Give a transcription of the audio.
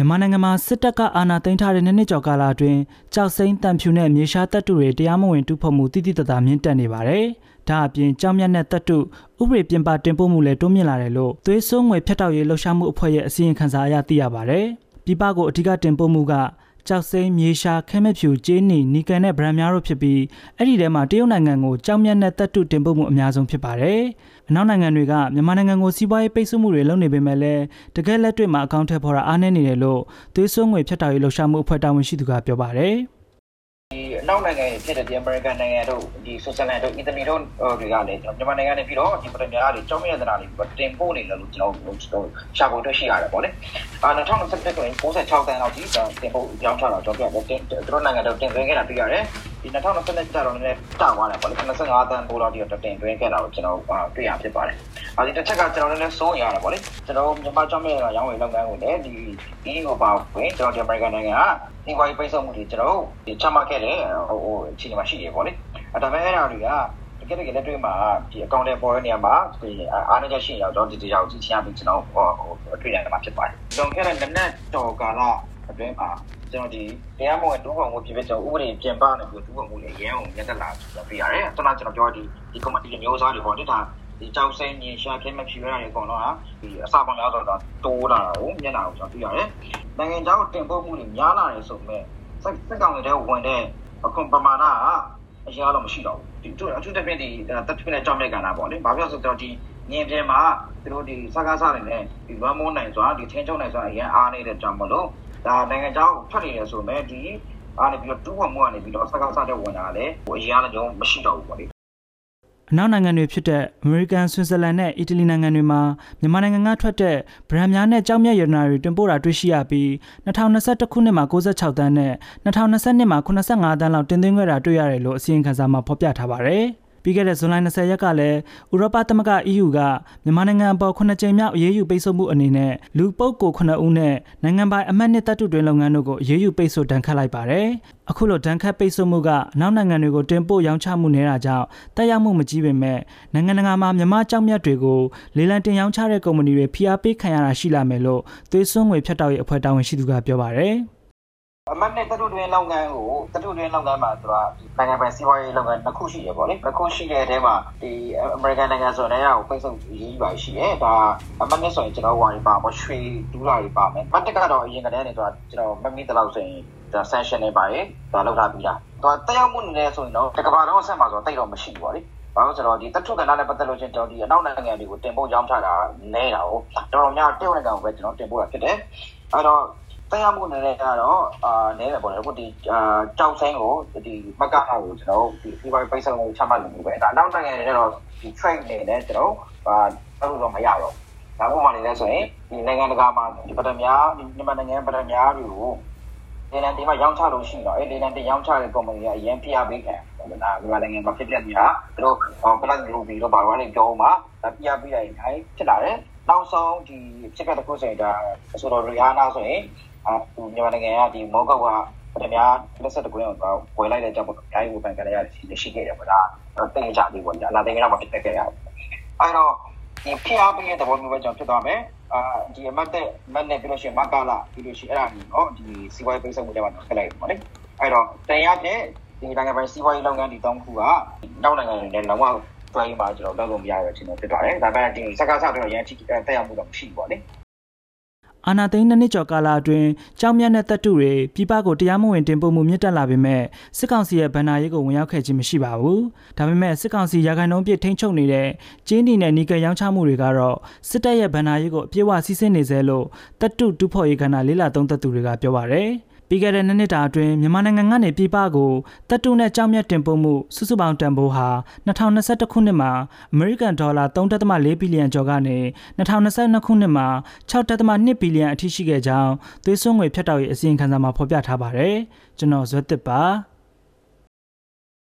မြန်မာနိုင်ငံမှာစစ်တပ်ကအာဏာသိမ်းထားတဲ့နှစ်နှစ်ကျော်ကာလအတွင်းကြောက်စိမ့်တံဖြူနဲ့မြေရှားတပ်တုတွေတရားမဝင်တူဖို့မှုတိတိတသားမြင့်တက်နေပါတယ်။ဒါအပြင်ကြောင်မြတ်နဲ့တပ်တုဥပဒေပြင်ပတင်ပို့မှုလည်းတိုးမြင့်လာတယ်လို့သွေးစွန်းငွေဖျက်တောက်ရေးလှုပ်ရှားမှုအဖွဲ့ရဲ့အစည်းအဝေးခန်းစာအရသိရပါတယ်။ပြည်ပကိုအထူးတင်ပို့မှုက ကြောက်စိမ်းမြေရှာခဲမဲ့ဖြူကျေးနီနီကန်နဲ့ဗရန်များတို့ဖြစ်ပြီးအဲ့ဒီထဲမှာတရုတ်နိုင်ငံကိုကြောက်မြတ်နဲ့တပ်တုတင်ပို့မှုအများဆုံးဖြစ်ပါတယ်။အနောက်နိုင်ငံတွေကမြန်မာနိုင်ငံကိုစီးပွားရေးပိတ်ဆို့မှုတွေလုပ်နေပေမဲ့လည်းတကယ်လက်တွေ့မှာအကောင့်ထည့်ဖော်တာအားနည်းနေတယ်လို့သွေးစွန်းငွေဖြတ်တောက်ရေးလှုပ်ရှားမှုအဖွဲ့တာဝန်ရှိသူကပြောပါတယ်။ဒီအ နောက်နိုင်ငံဖြစ်တဲ့ဒီအမေရိကန်နိုင်ငံတို့ဒီဆွစ်ဇာလန်တို့အီတလီတို့တွေကလည်းကျွန်တော်မြန်မာနိုင်ငံနေပြီးတော့ဒီပထမအားတွေကြောင်းမြတ်သနာတွေတင်ပို့နေတယ်လို့ကျွန်တော်ရှာဖို့တွေ့ရှိရတယ်ပေါ့လေအာ2021ခု96တန်းလောက်ကြီးတင်ပို့ကြောင်းချတာကျွန်တော်ပြောတယ်သူတို့နိုင်ငံတို့တင်သွင်းခဲ့တာတွေ့ရတယ် ဒီ2022ကျတော့လည်းတာသွားတယ်ပေါ့လေ25တန်းပို့လောက်ဒီတော့တင်သွင်းခဲ့တာကိုကျွန်တော်တွေ့ရဖြစ်ပါတယ်အဲဒီတစ်ချက်ကကျွန်တော်လည်းစိုးရရတယ်ပေါ့လေကျွန်တော်မြန်မာကြောင်းမြတ်ရောင်းဝယ်လုပ်ငန်းကိုလည်းဒီ EU ပါဝင်ကျွန်တော်ဒီအမေရိကန်နိုင်ငံကဒီဝိုင်းပိတ်ဆို့မှုတွေကျွန်တော်ဒီချမှတ်ခဲ့တယ်ဟိုဟိုအခြေအနေမှာရှိတယ်ပေါ့လေအဲဒါပေမဲ့အဲ့ဒါတွေကတကယ်တကယ်လက်တွေ့မှာဒီအကောင့်တွေပေါ်တဲ့နေရာမှာဒီအားနည်းချက်ရှိရတော့ဒီတရားကိုကြည့်ချင်ပြီးကျွန်တော်ဟိုအတွေ့ရမှာဖြစ်ပါတယ်။လွန်ခဲ့တဲ့နက်တော်ကာလအတွင်းမှာ ကျွန်တော်ဒီတရားမဝင်ဒုက္ခမှုဖြစ်ဖြစ်ကျွန်တော်ဥပဒေပြင်ပနေပြီးဒုက္ခမှုတွေအရင်အောင်ရက်တက်လာဆိုပြရတယ်။ကျွန်တော်ကျွန်တော်ပြောဒီဒီ committee မျိုးစားတွေပေါ့ဒီဒါဒီကြောက်စိမ့်မြေရှာခဲမဖြူရတာတွေအကုန်လုံးဟာဒီအစပေါင်းများဆိုတော့တိုးလာတာကိုမျက်နှာကိုကျွန်တော်တွေ့ရတယ်။နိုင်ငံခြားကိုတင်ပို့မှုတွေများလာတယ်ဆိုပေမဲ့စက်စက်ကောင်တွေဝင်တဲ့အခွန်ပမာဏကအရာတော့မရှိတော့ဘူးဒီအထူးသဖြင့်ဒီတက်ထွေးနဲ့ကြောက်မြက်ကဏ္ဍပေါ့လေဘာဖြစ်လို့ဆိုတော့ဒီညင်ပြင်းမှာသူတို့ဒီစကားစားနေနဲ့ဒီလွမ်းမိုးနိုင်စွာဒီချင်းချုံနိုင်စွာအရင်အားနေတဲ့ကြောင့်မလို့ ဒါနိုင်ငံခြားကိုဖတ်နေရဆိုမဲ့ဒီအားနေပြီးတော့တူးဝမှုကနေပြီးတော့စကားစားတဲ့ဝင်တာလည်းဟိုအရင်ကလည်းမရှိတော့ဘူးပေါ့လေအနောက်နိုင်ငံတွေဖြစ်တဲ့အမေရိကန်ဆွစ်ဇာလန်နဲ့အီတလီနိုင်ငံတွေမှာမြန်မာနိုင်ငံကထွက်တဲ့ဗရန်များနဲ့ကြောက်မြတ်ရတနာတွေတင်ပို့တာတွေ့ရှိရပြီး2021ခုနှစ်မှာ96တန်းနဲ့2022မှာ85တန်းလောက်တင်သွင်းခဲ့တာတွေ့ရတယ်လို့အစီရင်ခံစာမှာဖော်ပြထားပါတယ်။ ပြီးခဲ့တဲ့ဇွန်လ20ရက်ကလည်းဥရောပသမဂ္ဂ EU ကမြန်မာနိုင်ငံအပေါ်9ကြိမ်မြောက်အရေးယူပိတ်ဆို့မှုအနေနဲ့လူပုဂ္ဂိုလ်9ဦးနဲ့နိုင်ငံပိုင်အမတ်နှစ်တပ်တုတွင်လုပ်ငန်းတို့ကိုအရေးယူပိတ်ဆို့ဒဏ်ခတ်လိုက်ပါတယ်။အခုလိုဒဏ်ခတ်ပိတ်ဆို့မှုကနောက်နိုင်ငံတွေကိုတင်ပို့ရောင်းချမှုနေတာကြောင့်တက်ရောက်မှုမကြီးပေမဲ့နိုင်ငံတကာမှာမြန်မာကြောက်မြတ်တွေကိုလေလံတင်ရောင်းချတဲ့ကုမ္ပဏီတွေဖိအားပေးခံရတာရှိလာမယ်လို့သွေးစွန်းငွေဖြတ်တောက်ရေးအဖွဲ့တာဝန်ရှိသူကပြောပါတယ်။ အမတ်နဲ့တတုတွင်လုပ်ငန်းကိုတတုတွင်လုပ်ငန်းမှာသူကနိုင်ငံပိုင်စီးပွားရေးလုပ်ငန်းတစ်ခုရှိရပေါ့လေတစ်ခုရှိတဲ့အထဲမှာဒီအမေရိကန်နိုင်ငံဆိုတဲ့ဟာကိုပိတ်ဆို့ရေးပါရှိတယ်ဒါအမတ်နဲ့ဆိုရင်ကျွန်တော်ဝါရီပါပေါ့ရွှေဒူးလာတွေပါမယ်မတ်တက်ကတော့အရင်ကတည်းကနေသူကကျွန်တော်မမီတလောက်ဆိုရင်ဒါ sanction နေပါရဲ့ဒါလောက်ထားပြီးတာသူကတက်ရောက်မှုနေဆိုရင်တော့တကဘာလုံးအဆက်မှာဆိုတော့တိတ်တော့မရှိဘူးပေါ့လေဘာလို့ဆိုတော့ဒီတထုကဏ္ဍနဲ့ပတ်သက်လို့ချင်းကျွန်တော်ဒီအနောက်နိုင်ငံတွေကိုတင်ပို့ရောင်းချတာနေတာကိုတော်တော်များတရုတ်နိုင်ငံကိုပဲကျွန်တော်တင်ပို့တာဖြစ်တယ်အဲ့တော့ တရားမှုနဲ့ကတော့အာနည်းတယ်ပေါ့လေအခုဒီအာကြောက်ဆိုင်ကိုဒီမကဟာကိုကျွန်တော်ဒီဒီဘိုင်ပိတ်ဆောင်ကိုချမှတ်လို့ပဲဒါနောက်နိုင်ငံတွေတော့ဒီ trade နေနဲ့ကျွန်တော်အာအဲ့လိုတော့မရတော့ဒါမှမဟုတ်လည်းဆိုရင်ဒီနိုင်ငံတကာမှာဒီပထမများဒီမြန်မာနိုင်ငံပထမများတွေကိုဒီလန်ဒီမှာရောင်းချလို့ရှိတော့အဲ့ဒီလန်ဒီရောင်းချတဲ့ company ကအရင်ဖိအားပေးခံဒါမြန်မာနိုင်ငံမှာဖြစ်ပြနေတာသူတို့ plan ruby တော့ဘာလို့လဲပြောမှာဖိအားပေးတိုင်းခိုင်းဖြစ်လာတယ် နောက်ဆုံးဒီဖြစ်ခဲ့တဲ့ခုဆိုရင်ဒါဆိုတော့ Rihanna ဆိုရင်အခုမြန်မာနိုင်ငံကဒီမောကောက်ကပထမလက်ဆက်တကွင်းကိုဝယ်လိုက်တဲ့ကြောင့်ပေါ့အများကြီးဝယ်ပန်ကြရတဲ့ရှိခဲ့တယ်ပေါ့ဒါတိတ်ကြပြီပေါ့ညာလာတဲ့ကတော့မဖြစ်ခဲ့ရဘူးအဲ့တော့ဒီဖျားပေးတဲ့သဘောမျိုးပဲကျွန်တော်ဖြစ်သွားမယ်အာဒီအမတ်တဲ့မတ်နဲ့ပြီးလို့ရှိရင်မကာလာပြီးလို့ရှိရင်အဲ့ဒါမျိုးเนาะဒီစီးပွားရေးပိတ်ဆို့မှုတွေမှာဆက်လိုက်ပေါ့လေအဲ့တော့တရားတဲ့ဒီနိုင်ငံပိုင်စီးပွားရေးလုပ်ငန်းဒီတောင်းခုကနောက်နိုင်ငံတွေနဲ့လုံးဝ တွဲရမှာကျွန်တော်လုပ်လို့မရရခြင်းတော့ဖြစ်သွားတယ်ဒါပေမဲ့ဒီစကားစတော့ရန်တိတက်ရောက်မှုတော့မရှိဘူးပေါ့လေအာနာသိန်းနှစ်နှစ်ကျော်ကာလအတွင်းကြောင်မြတ်တဲ့တပ်တုတွေပြည်ပကိုတရားမဝင်တင်ပို့မှုမြင့်တက်လာပေမဲ့စစ်ကောင်စီရဲ့ဗန်နာရေးကိုဝင်ရောက်ခဲ့ခြင်းမရှိပါဘူး။ဒါပေမဲ့စစ်ကောင်စီရာခိုင်နှုန်းပြည့်ထိန်းချုပ်နေတဲ့ကျင်းဒီနဲ့နီကယ်ရောင်းချမှုတွေကတော့စစ်တပ်ရဲ့ဗန်နာရေးကိုအပြည့်အဝစီးဆင်းနေစေလို့တပ်တုတူဖို့ရေးကဏ္ဍလေးလာသုံးသက်သူတွေကပြောပါရယ်။ ပြီးခဲ့တဲ့နှစ်နှစ်တာအတွင်းမြန်မာနိုင်ငံကနေပြည်ပကိုတပ်တုနဲ့ကြောက်မြတ်တင်ပို့မှုစုစုပေါင်းတန်ဖိုးဟာ2021ခုနှစ်မှာအမေရိကန်ဒေါ်လာ3.4ဘီလီယံကျော်ကနေ2022ခုနှစ်မှာ6.2ဘီလီယံအထိရှိခဲ့ကြောင်းသွေးစွန်းငွေဖြတ်တောက်ရေးအစီရင်ခံစာမှာဖော်ပြထားပါတယ်။ကျွန်တော်ဇွတ်တစ်ပါ